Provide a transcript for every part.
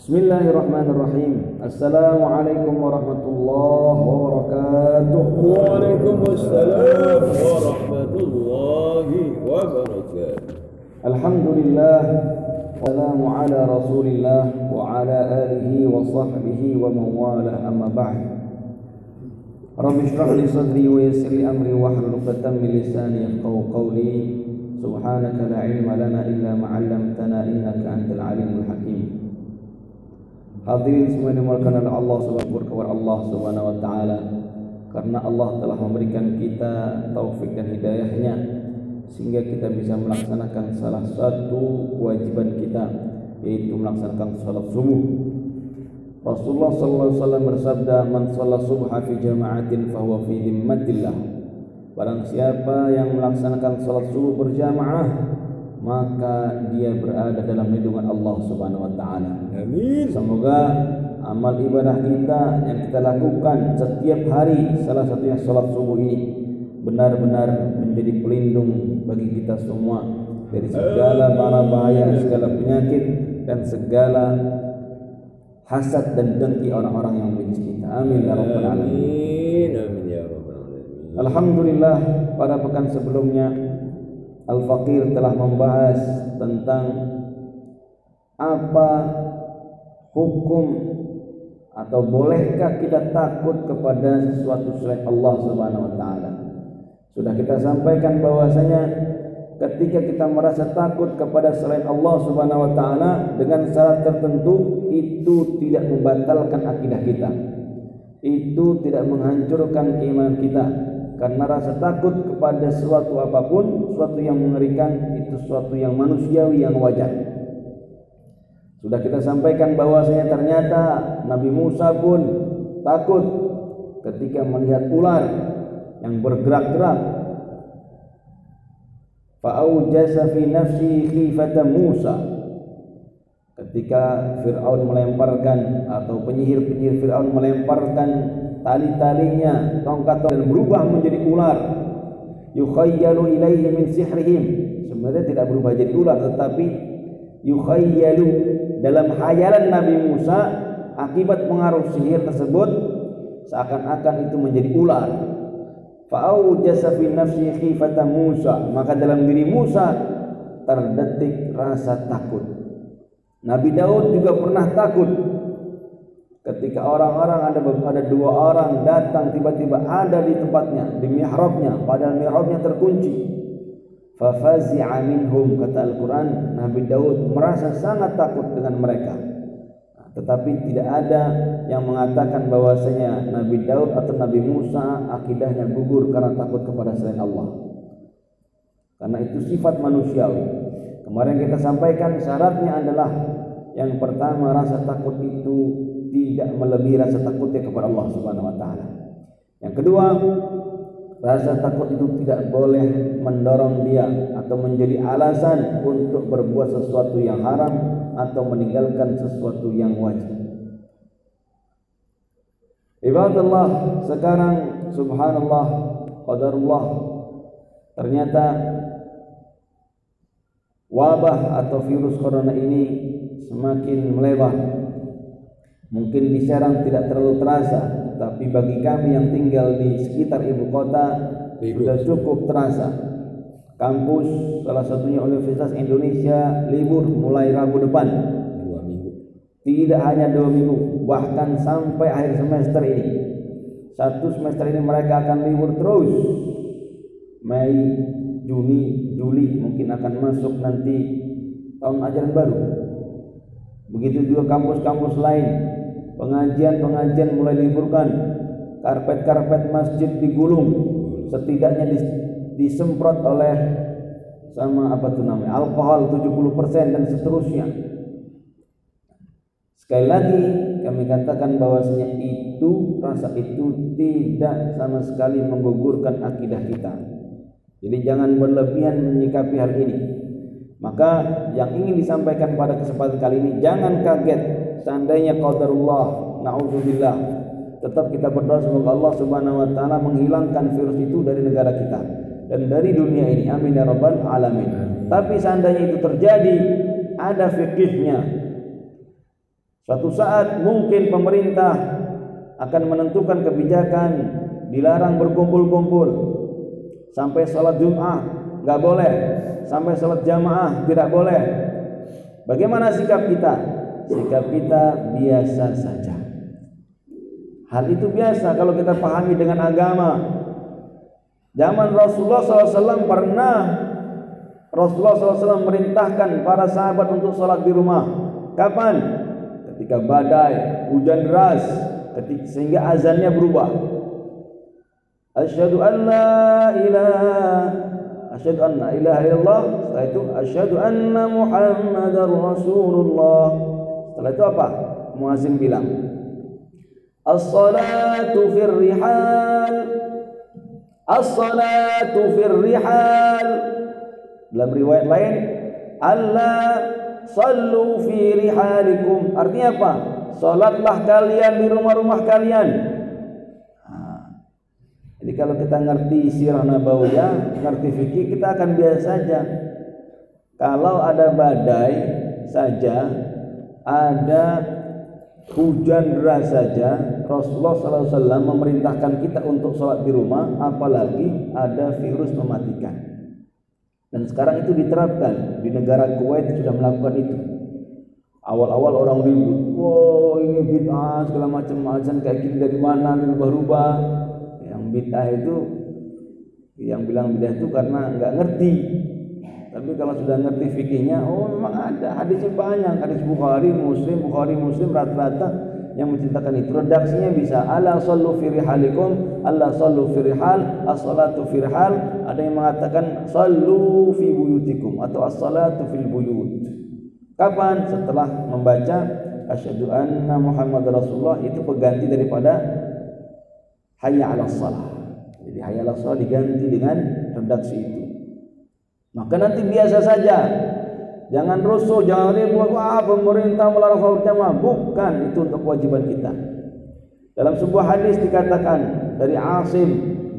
بسم الله الرحمن الرحيم. السلام عليكم ورحمة الله وبركاته. وعليكم السلام ورحمة الله وبركاته. الحمد لله السلام على رسول الله وعلى آله وصحبه ومواله أما بعد رب اشرح لي صدري ويسر لي أمري واحلل عقدة من لساني يفقهوا قولي. سبحانك لا علم لنا إلا ما علمتنا إنك أنت العليم الحكيم. Hadirin semua dimulakan oleh Allah Subhanahu kepada Allah Subhanahu karena Allah telah memberikan kita taufik dan hidayahnya sehingga kita bisa melaksanakan salah satu kewajiban kita yaitu melaksanakan salat subuh. Rasulullah sallallahu alaihi wasallam bersabda, "Man shalla subha fi jama'atin fahuwa fi dhimmatillah." Barang siapa yang melaksanakan salat subuh berjamaah maka dia berada dalam lindungan Allah Subhanahu wa taala. Amin. Semoga amal ibadah kita yang kita lakukan setiap hari salah satunya salat subuh ini benar-benar menjadi pelindung bagi kita semua dari segala mara bahaya, segala penyakit dan segala hasad dan dengki orang-orang yang benci kita. Amin ya rabbal alamin. Amin. Amin ya rabbal alamin. Alhamdulillah pada pekan sebelumnya Al-Faqir telah membahas tentang apa hukum atau bolehkah kita takut kepada sesuatu selain Allah Subhanahu wa taala. Sudah kita sampaikan bahwasanya ketika kita merasa takut kepada selain Allah Subhanahu wa taala dengan syarat tertentu itu tidak membatalkan akidah kita. Itu tidak menghancurkan keimanan kita karena rasa takut kepada sesuatu apa pun, sesuatu yang mengerikan itu sesuatu yang manusiawi yang wajar. Sudah kita sampaikan bahwasanya ternyata Nabi Musa pun takut ketika melihat ular yang bergerak-gerak. Fa'aujasa fi nafsi khifata Musa. Ketika Fir'aun melemparkan atau penyihir-penyihir Fir'aun melemparkan tali-talinya tongkat dan berubah menjadi ular. Yukhayyalu ilaihi min sihrihim. Sebenarnya tidak berubah jadi ular tetapi yukhayyalu dalam hayalan Nabi Musa akibat pengaruh sihir tersebut seakan-akan itu menjadi ular. Fa'aujasa fi nafsi khifata Musa. Maka dalam diri Musa terdetik rasa takut. Nabi Daud juga pernah takut Ketika orang-orang ada ada dua orang datang tiba-tiba ada di tempatnya di mihrabnya padahal mihrabnya terkunci. Fafazi'a minhum kata Al-Qur'an Nabi Daud merasa sangat takut dengan mereka. Nah, tetapi tidak ada yang mengatakan bahwasanya Nabi Daud atau Nabi Musa akidahnya gugur karena takut kepada selain Allah. Karena itu sifat manusiawi. Kemarin kita sampaikan syaratnya adalah yang pertama rasa takut itu tidak melebihi rasa takutnya kepada Allah Subhanahu wa taala. Yang kedua, rasa takut itu tidak boleh mendorong dia atau menjadi alasan untuk berbuat sesuatu yang haram atau meninggalkan sesuatu yang wajib. Ibadallah, sekarang subhanallah, qadarullah ternyata wabah atau virus corona ini semakin melebar Mungkin di Serang tidak terlalu terasa, tapi bagi kami yang tinggal di sekitar ibu kota libur. sudah cukup terasa. Kampus salah satunya Universitas Indonesia libur mulai Rabu depan. Dua minggu. Tidak hanya dua minggu, bahkan sampai akhir semester ini. Satu semester ini mereka akan libur terus. Mei, Juni, Juli mungkin akan masuk nanti tahun ajaran baru. Begitu juga kampus-kampus lain Pengajian-pengajian mulai diliburkan. Karpet-karpet masjid digulung. Setidaknya disemprot oleh sama apa tuh namanya alkohol 70% dan seterusnya. Sekali lagi kami katakan bahwasanya itu rasa itu tidak sama sekali menggugurkan akidah kita. Jadi jangan berlebihan menyikapi hal ini. Maka yang ingin disampaikan pada kesempatan kali ini jangan kaget seandainya qadarullah naudzubillah tetap kita berdoa semoga Allah Subhanahu wa taala menghilangkan virus itu dari negara kita dan dari dunia ini. Amin ya rabbal alamin. Tapi seandainya itu terjadi ada fikihnya. Suatu saat mungkin pemerintah akan menentukan kebijakan dilarang berkumpul-kumpul. Sampai sholat Jum'ah nggak boleh. Sampai sholat jamaah tidak boleh. Bagaimana sikap kita sikap kita biasa saja. Hal itu biasa kalau kita pahami dengan agama. Zaman Rasulullah SAW pernah Rasulullah SAW merintahkan para sahabat untuk sholat di rumah. Kapan? ketika badai, hujan deras ketika, sehingga azannya berubah. Asyhadu an la ilaha Asyhadu an la ilaha illallah. Setelah itu asyhadu anna Muhammadar Rasulullah Setelah itu apa? Muazin bilang As-salatu fir rihal. As-salatu fir rihal. Dalam riwayat lain Allah sallu fi rihalikum. Artinya apa? Salatlah kalian di rumah-rumah kalian. Jadi kalau kita ngerti sirah nabawiyah, ngerti fikih, kita akan biasa saja. Kalau ada badai saja, ada hujan deras saja, Rasulullah SAW memerintahkan kita untuk sholat di rumah, apalagi ada virus mematikan. Dan sekarang itu diterapkan di negara Kuwait sudah melakukan itu. Awal-awal orang ribut, wow ini bid'ah segala macam macam kayak gini dari mana, berubah-ubah bid'ah itu yang bilang bid'ah itu karena nggak ngerti tapi kalau sudah ngerti fikihnya oh memang ada. Hadisnya banyak. Hadis Bukhari Muslim Bukhari Muslim rata-rata yang menceritakan itu. Redaksinya bisa ala sallu fi rihalikum alla sallu fi rihal as-salatu fi ada yang mengatakan sallu fi buyutikum atau as-salatu fil buyut. Kapan? Setelah membaca asyhadu anna muhammad rasulullah itu pengganti daripada hayya 'ala salah. Jadi hayya 'ala salah diganti dengan redaksi itu. Maka nanti biasa saja. Jangan rusuh, jangan ribut, wah pemerintah melarang salat jamaah. Bukan itu untuk kewajiban kita. Dalam sebuah hadis dikatakan dari Asim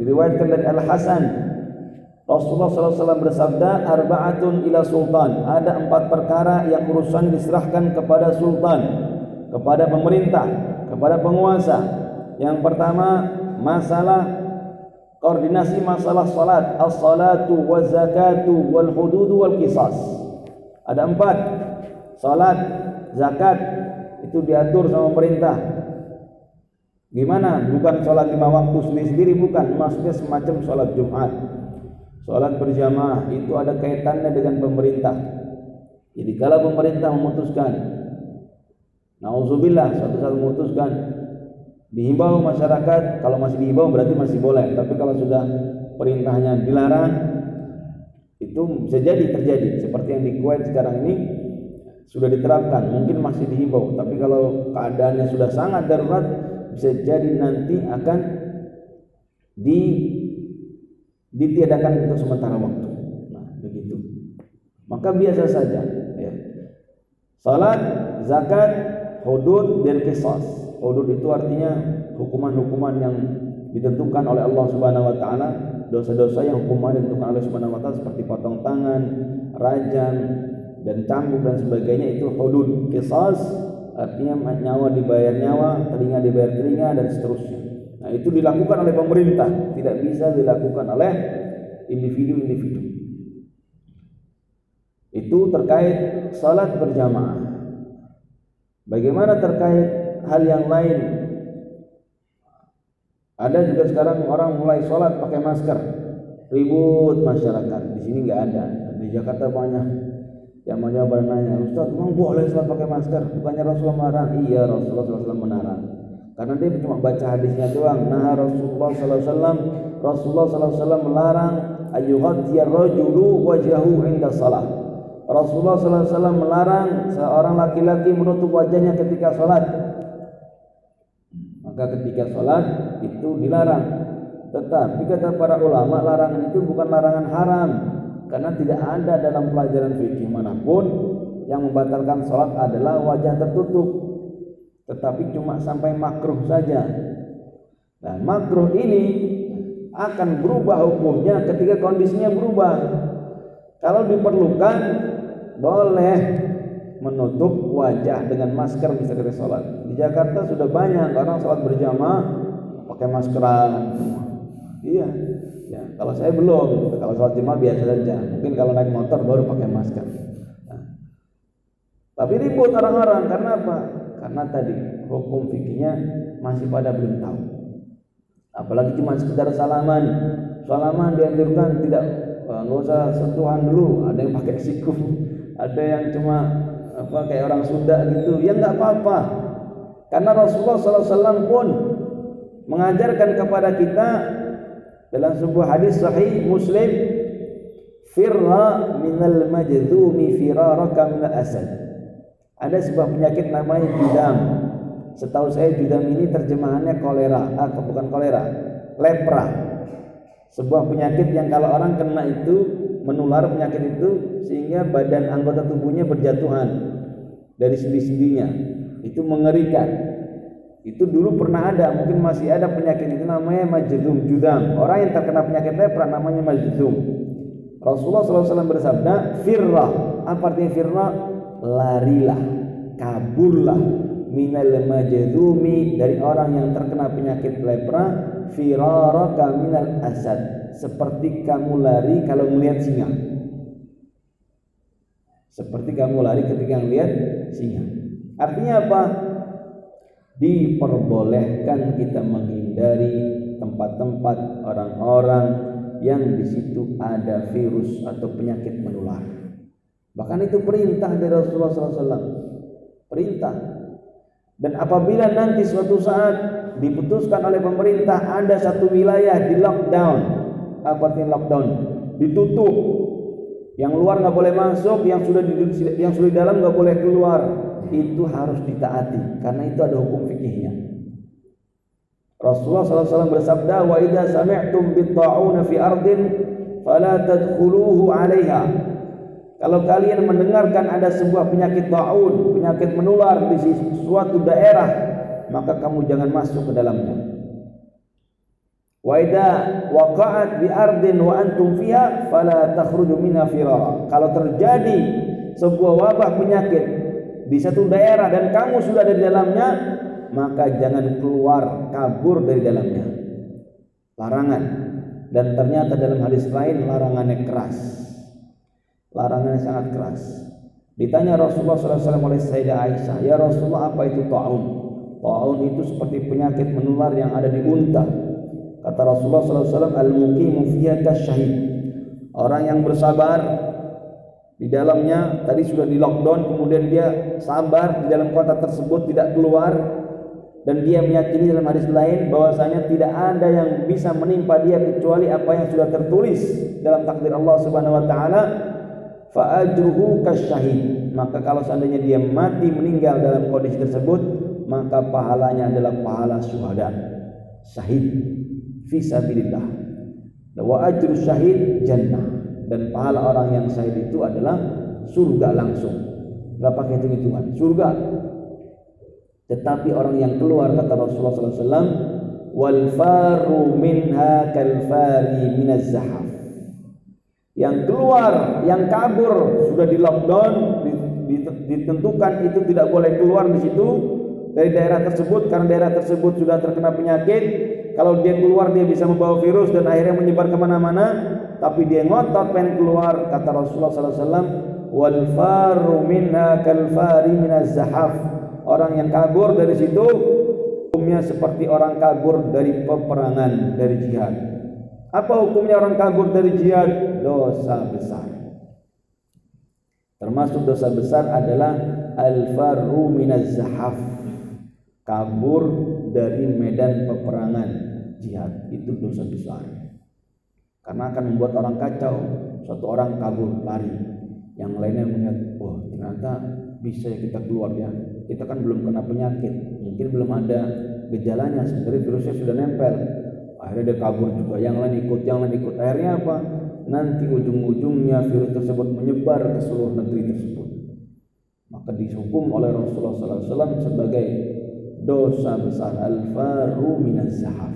diriwayatkan dari Al Hasan Rasulullah SAW bersabda arba'atun ila sultan ada empat perkara yang urusan diserahkan kepada sultan kepada pemerintah kepada penguasa yang pertama masalah koordinasi masalah salat as-salatu waz zakatu wal hududu wal qisas. Ada empat. Salat zakat itu diatur sama pemerintah gimana? Bukan salat lima waktu sendiri-sendiri bukan. Maksudnya semacam salat Jumat. Salat berjamaah itu ada kaitannya dengan pemerintah. Jadi kalau pemerintah memutuskan Nauzubillah suatu saat memutuskan dihimbau masyarakat kalau masih dihimbau berarti masih boleh. Tapi kalau sudah perintahnya dilarang itu bisa jadi terjadi. Seperti yang di Kuwait sekarang ini sudah diterapkan. Mungkin masih dihimbau. Tapi kalau keadaannya sudah sangat darurat bisa jadi nanti akan di ditiadakan untuk sementara waktu. Nah begitu. Maka biasa saja ya. salat zakat hudud dan qisas Hudud itu artinya hukuman-hukuman yang ditentukan oleh Allah Subhanahu wa taala, dosa-dosa yang hukuman ditentukan oleh Subhanahu wa taala seperti potong tangan, rajam dan cambuk dan sebagainya itu hudud. Qisas artinya nyawa dibayar nyawa, telinga dibayar telinga dan seterusnya. Nah, itu dilakukan oleh pemerintah, tidak bisa dilakukan oleh individu-individu. Itu terkait salat berjamaah. Bagaimana terkait hal yang lain. Ada juga sekarang orang mulai sholat pakai masker, ribut masyarakat. Di sini nggak ada. Di Jakarta banyak yang menjawab nanya, Ustaz, memang boleh sholat pakai masker? Bukannya Rasulullah melarang? Iya, Rasulullah SAW melarang. Karena dia cuma baca hadisnya doang. Nah Rasulullah SAW, Rasulullah SAW melarang ayyughadiyar rajulu wajahu inda salat. Rasulullah SAW melarang seorang laki-laki menutup wajahnya ketika sholat maka ketika sholat itu dilarang. Tetapi kata para ulama larangan itu bukan larangan haram. Karena tidak ada dalam pelajaran fikih mana pun yang membatalkan sholat adalah wajah tertutup. Tetapi cuma sampai makruh saja. Dan makruh ini akan berubah hukumnya ketika kondisinya berubah. Kalau diperlukan boleh menutup wajah dengan masker bisa kita sholat. Di Jakarta sudah banyak orang sholat berjamaah pakai maskeran. Iya, ya kalau saya belum. Kalau sholat jamaah biasa saja. Mungkin kalau naik motor baru pakai masker. Nah. Tapi ribut orang-orang karena apa? Karena tadi hukum fikihnya masih pada belum tahu. Apalagi cuma sekedar salaman. Salaman dianjurkan tidak eh, nggak usah sentuhan dulu. Ada yang pakai siku, ada yang cuma apa kayak orang Sunda gitu. Ya nggak apa-apa. Karena Rasulullah SAW pun mengajarkan kepada kita dalam sebuah hadis sahih Muslim firra minal majdumi firaraka minal asad. Ada sebuah penyakit namanya judam. Setahu saya judam ini terjemahannya kolera, ah bukan kolera, lepra. Sebuah penyakit yang kalau orang kena itu menular penyakit itu sehingga badan anggota tubuhnya berjatuhan dari sendi-sendinya. Itu mengerikan. Itu dulu pernah ada, mungkin masih ada penyakit itu namanya majdum judam. Orang yang terkena penyakit lepra namanya majdum. Rasulullah SAW bersabda, firra. Apa artinya firra? Larilah, kaburlah minal majdumi dari orang yang terkena penyakit lepra firaraka minal asad seperti kamu lari kalau melihat singa. Seperti kamu lari ketika melihat singa. Artinya apa? Diperbolehkan kita menghindari tempat-tempat orang-orang yang di situ ada virus atau penyakit menular. Bahkan itu perintah dari Rasulullah SAW perintah. Dan apabila nanti suatu saat diputuskan oleh pemerintah ada satu wilayah di lockdown, apa artinya lockdown? Ditutup. Yang luar nggak boleh masuk, yang sudah di yang sudah di dalam nggak boleh keluar. Itu harus ditaati karena itu ada hukum fikihnya. Rasulullah SAW bersabda, "Wa idza sami'tum bit-ta'una fi ardin fala tadkhuluhu 'alaiha." Kalau kalian mendengarkan ada sebuah penyakit taun, penyakit menular di suatu daerah, maka kamu jangan masuk ke dalamnya. Wa idza waqa'at bi ardin wa antum fiha fala takhruju minha firara. Kalau terjadi sebuah wabah penyakit di satu daerah dan kamu sudah ada di dalamnya, maka jangan keluar kabur dari dalamnya. Larangan. Dan ternyata dalam hadis lain larangannya keras larangannya sangat keras. Ditanya Rasulullah SAW oleh Sayyidah Aisyah, Ya Rasulullah apa itu ta'un? Ta'un itu seperti penyakit menular yang ada di unta. Kata Rasulullah SAW, Al-muqimu syahid. Orang yang bersabar di dalamnya tadi sudah di lockdown kemudian dia sabar di dalam kota tersebut tidak keluar dan dia meyakini dalam hadis lain bahwasanya tidak ada yang bisa menimpa dia kecuali apa yang sudah tertulis dalam takdir Allah Subhanahu wa taala fa kasyahid maka kalau seandainya dia mati meninggal dalam kondisi tersebut maka pahalanya adalah pahala syuhada syahid fi sabilillah. Wa ajru syahid jannah. Dan pahala orang yang syahid itu adalah surga langsung. Enggak pakai hitung-hitungan. Surga. Tetapi orang yang keluar kata Rasulullah SAW wal faru minha kal fari minaz zahaf. Yang keluar, yang kabur sudah di lockdown, ditentukan itu tidak boleh keluar di situ dari daerah tersebut karena daerah tersebut sudah terkena penyakit. Kalau dia keluar dia bisa membawa virus dan akhirnya menyebar ke mana-mana. Tapi dia ngotot pengen keluar kata Rasulullah SAW. Wal faru minha kal fari zahaf. Orang yang kabur dari situ hukumnya seperti orang kabur dari peperangan dari jihad. Apa hukumnya orang kabur dari jihad? Dosa besar. Termasuk dosa besar adalah al-farru minaz zahaf. Kabur dari medan peperangan jihad itu dosa besar. Karena akan membuat orang kacau. Suatu orang kabur lari, yang lainnya melihat, oh ternyata bisa ya kita keluar ya. Kita kan belum kena penyakit, mungkin belum ada gejalanya, sebenarnya virusnya sudah nempel akhirnya dia kabur juga yang lain ikut yang lain ikut akhirnya apa nanti ujung-ujungnya virus tersebut menyebar ke seluruh negeri tersebut maka dihukum oleh Rasulullah SAW sebagai dosa besar al-faru minaz zahaf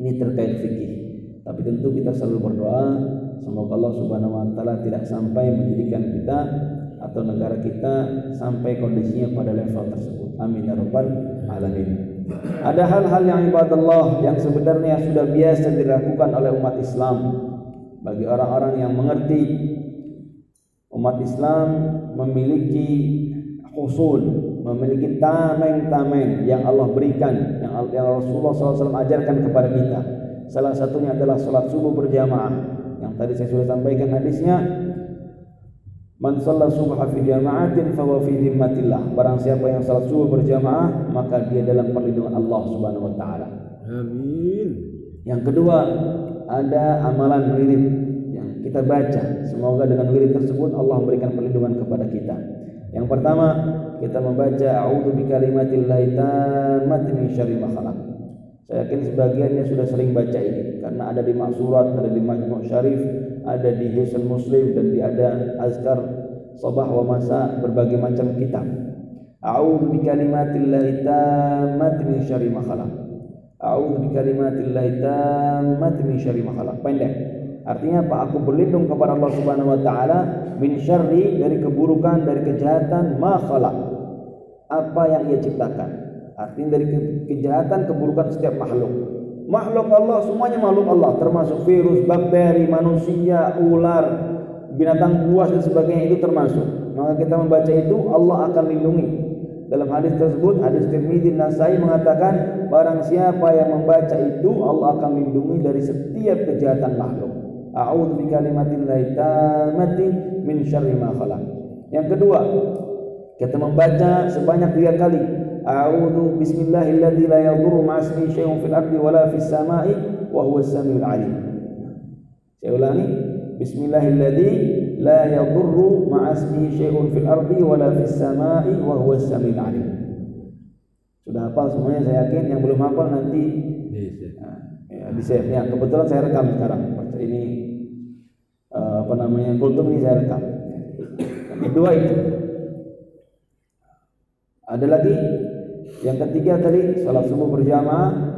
ini terkait fikih tapi tentu kita selalu berdoa semoga Allah Subhanahu wa taala tidak sampai menjadikan kita atau negara kita sampai kondisinya pada level tersebut. Amin ya rabbal alamin. Ada hal-hal yang ibadallah yang sebenarnya sudah biasa dilakukan oleh umat Islam bagi orang-orang yang mengerti umat Islam memiliki usul, memiliki tameng-tameng yang Allah berikan, yang, Rasulullah SAW ajarkan kepada kita. Salah satunya adalah salat subuh berjamaah. Yang tadi saya sudah sampaikan hadisnya, Man shalla subha fi jama'atin fa fi dhimmatillah. Barang siapa yang salat subuh berjamaah, maka dia dalam perlindungan Allah Subhanahu wa taala. Amin. Yang kedua, ada amalan wirid yang kita baca. Semoga dengan wirid tersebut Allah memberikan perlindungan kepada kita. Yang pertama, kita membaca a'udzu bikalimatillahi tammati min syarri ma. Saya yakin sebagiannya sudah sering baca ini karena ada di Maksurat, ada di Majmu' Syarif, ada di Hisn Muslim dan di ada azkar sabah wa masa berbagai macam kitab. A'udzu bikalimatillahi tammati min syarri ma khalaq. A'udzu bikalimatillahi tammati min syarri ma. Pendek. Artinya apa? Aku berlindung kepada Allah Subhanahu wa taala min syarri dari keburukan, dari kejahatan ma. Apa yang ia ciptakan. Artinya dari kejahatan, keburukan setiap makhluk. Makhluk Allah semuanya makhluk Allah, termasuk virus, bakteri, manusia, ular, binatang buas dan sebagainya itu termasuk. Maka kita membaca itu Allah akan lindungi. Dalam hadis tersebut, hadis Tirmidzi Nasai mengatakan, barang siapa yang membaca itu Allah akan lindungi dari setiap kejahatan makhluk. A'udzu bikalimatillahi tammati min syarri ma khalaq. Yang kedua, kita membaca sebanyak tiga kali A'udzu bismillahilladzi la yadurru ma'asmi syai'un fil ardi wala fis sama'i wa huwas samiul alim. Saya ulangi. Bismillahilladzi la yadurru ma'asmi syai'un fil ardi wala fis sama'i wa huwas samiul alim. Sudah hafal semuanya saya yakin yang belum hafal nanti ya, di save ya kebetulan saya rekam sekarang ini apa namanya kultum ini saya rekam. Kedua itu ada lagi. Yang ketiga tadi salat subuh berjamaah.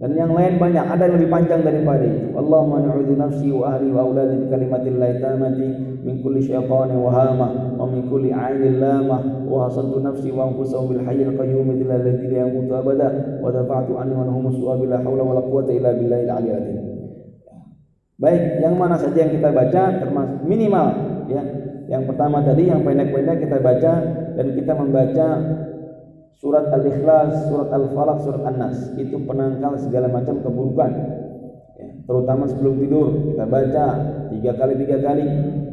Dan yang lain banyak. Ada yang lebih panjang daripada itu. Allahumma na'udzu nafsi wa ahli wa auladi bi kalimatillahi tamati min kulli syaitanin wa hama wa min kulli 'ainin lama wa hasantu nafsi wa anfusahum bil hayyil qayyum alladzi la yamutu abada wa dafa'tu anni wa anhum su'a bila haula wa la quwwata illa billahil 'aliyyil 'azim baik yang mana saja yang kita baca termasuk minimal ya yang pertama tadi yang pendek-pendek kita baca dan kita membaca surat Al-Ikhlas, surat Al-Falaq, surat An-Nas. Itu penangkal segala macam keburukan. Ya, terutama sebelum tidur kita baca tiga kali tiga kali.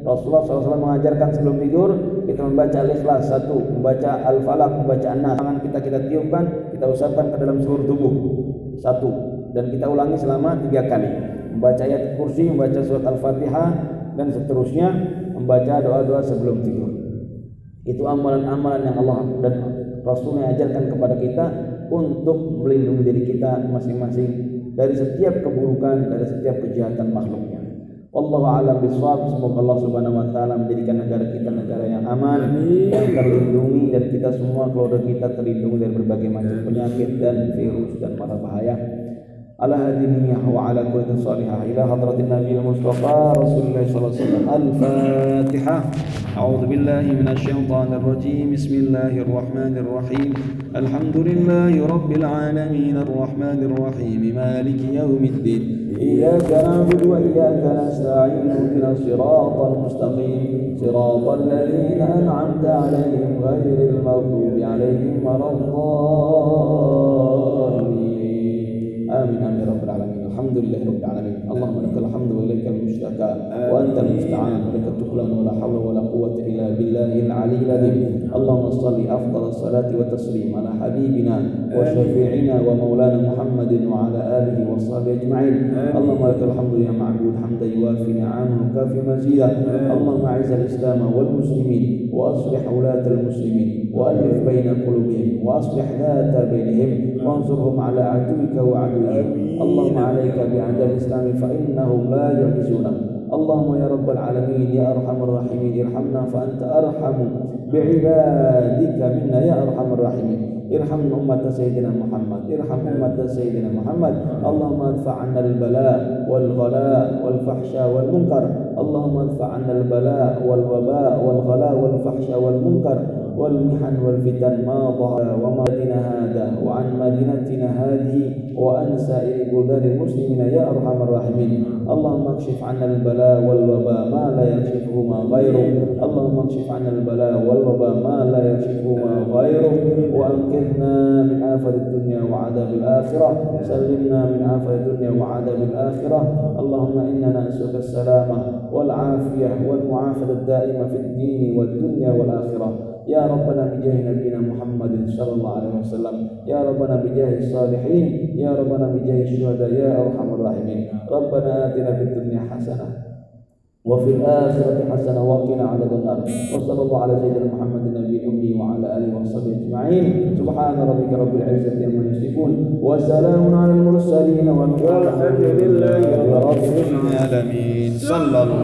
Rasulullah SAW mengajarkan sebelum tidur kita membaca Al-Ikhlas satu, membaca Al-Falaq, membaca An-Nas. Tangan kita kita tiupkan, kita usapkan ke dalam seluruh tubuh satu dan kita ulangi selama tiga kali. Membaca ayat kursi, membaca surat Al-Fatihah dan seterusnya membaca doa-doa sebelum tidur. Itu amalan-amalan yang Allah dan Rasul mengajarkan kepada kita untuk melindungi diri kita masing-masing dari setiap keburukan, dari setiap kejahatan makhluknya. Wallahu a'lam bishawab. Semoga Allah Subhanahu wa taala menjadikan negara kita negara yang aman, yang terlindungi dan kita semua keluarga kita terlindungi dari berbagai macam penyakit dan virus dan mara bahaya. على هذه النية وعلى كل صالحة. إلى حضرة النبي المصطفى رسول الله صلى الله عليه وسلم. الفاتحة. أعوذ بالله من الشيطان الرجيم. بسم الله الرحمن الرحيم. الحمد لله رب العالمين. الرحمن الرحيم. مالك يوم الدين. إياك نعبد وإياك نستعين. اهدنا الصراط المستقيم. صراط الذين أنعمت عليهم غير المغضوب عليهم ولا الضالين. آمين آمين يا رب العالمين الحمد لله رب العالمين. اللهم لك الحمد وإليك المشتكى وأنت المستعان ولك التكلان ولا حول ولا قوة إلا بالله العلي العظيم. اللهم صل أفضل الصلاة والتسليم على حبيبنا وشفيعنا ومولانا محمد وعلى آله وصحبه أجمعين. اللهم لك الحمد يا معبود حمدا يوافي نعمه وكافي مزيدا اللهم أعز الإسلام والمسلمين وأصلح ولاة المسلمين. وألف بين قلوبهم وأصلح ذات بينهم. وانصرهم على عدوك وعدوهم اللهم عليك بأعداء الإسلام فإنهم لا يعجزونك اللهم يا رب العالمين يا أرحم الراحمين ارحمنا فأنت أرحم. بعبادك منا يا أرحم الراحمين. ارحم أمة سيدنا محمد ارحم أمة سيدنا محمد. اللهم ادفع عنا البلاء والغلاء والفحشاء والمنكر. اللهم ادفع عنا البلاء والوباء والغلاء والفحشاء والمنكر. والمحن والفتن ما ظهر وما دنا هذا وعن مدينتنا هذه وعن سائر بلدان المسلمين يا أرحم الراحمين. اللهم اكشف عنا البلاء والوباء ما لا يكشفهما غيره. اللهم اكشف عنا البلاء والوباء ما لا يكشفهما غيره. وأنقذنا من آفة الدنيا وعذاب الآخرة. سلمنا من آفة الدنيا وعذاب الآخرة. اللهم إننا نسألك السلامة والعافية والمعافاة الدائمة في الدين والدنيا والآخرة. يا ربنا بجاه نبينا محمد صلى الله عليه وسلم يا ربنا بجاه الصالحين يا ربنا بجاه الشهداء يا أرحم الراحمين. ربنا آتنا في الدنيا حسنة وفي الآخرة حسنة وقنا عذاب النار. وصلى الله على سيدنا محمد النبي الأمي وعلى آله وصحبه أجمعين. سبحان ربك رب العزة عما يصفون وسلام على المرسلين والحمد لله رب العالمين. صلى الله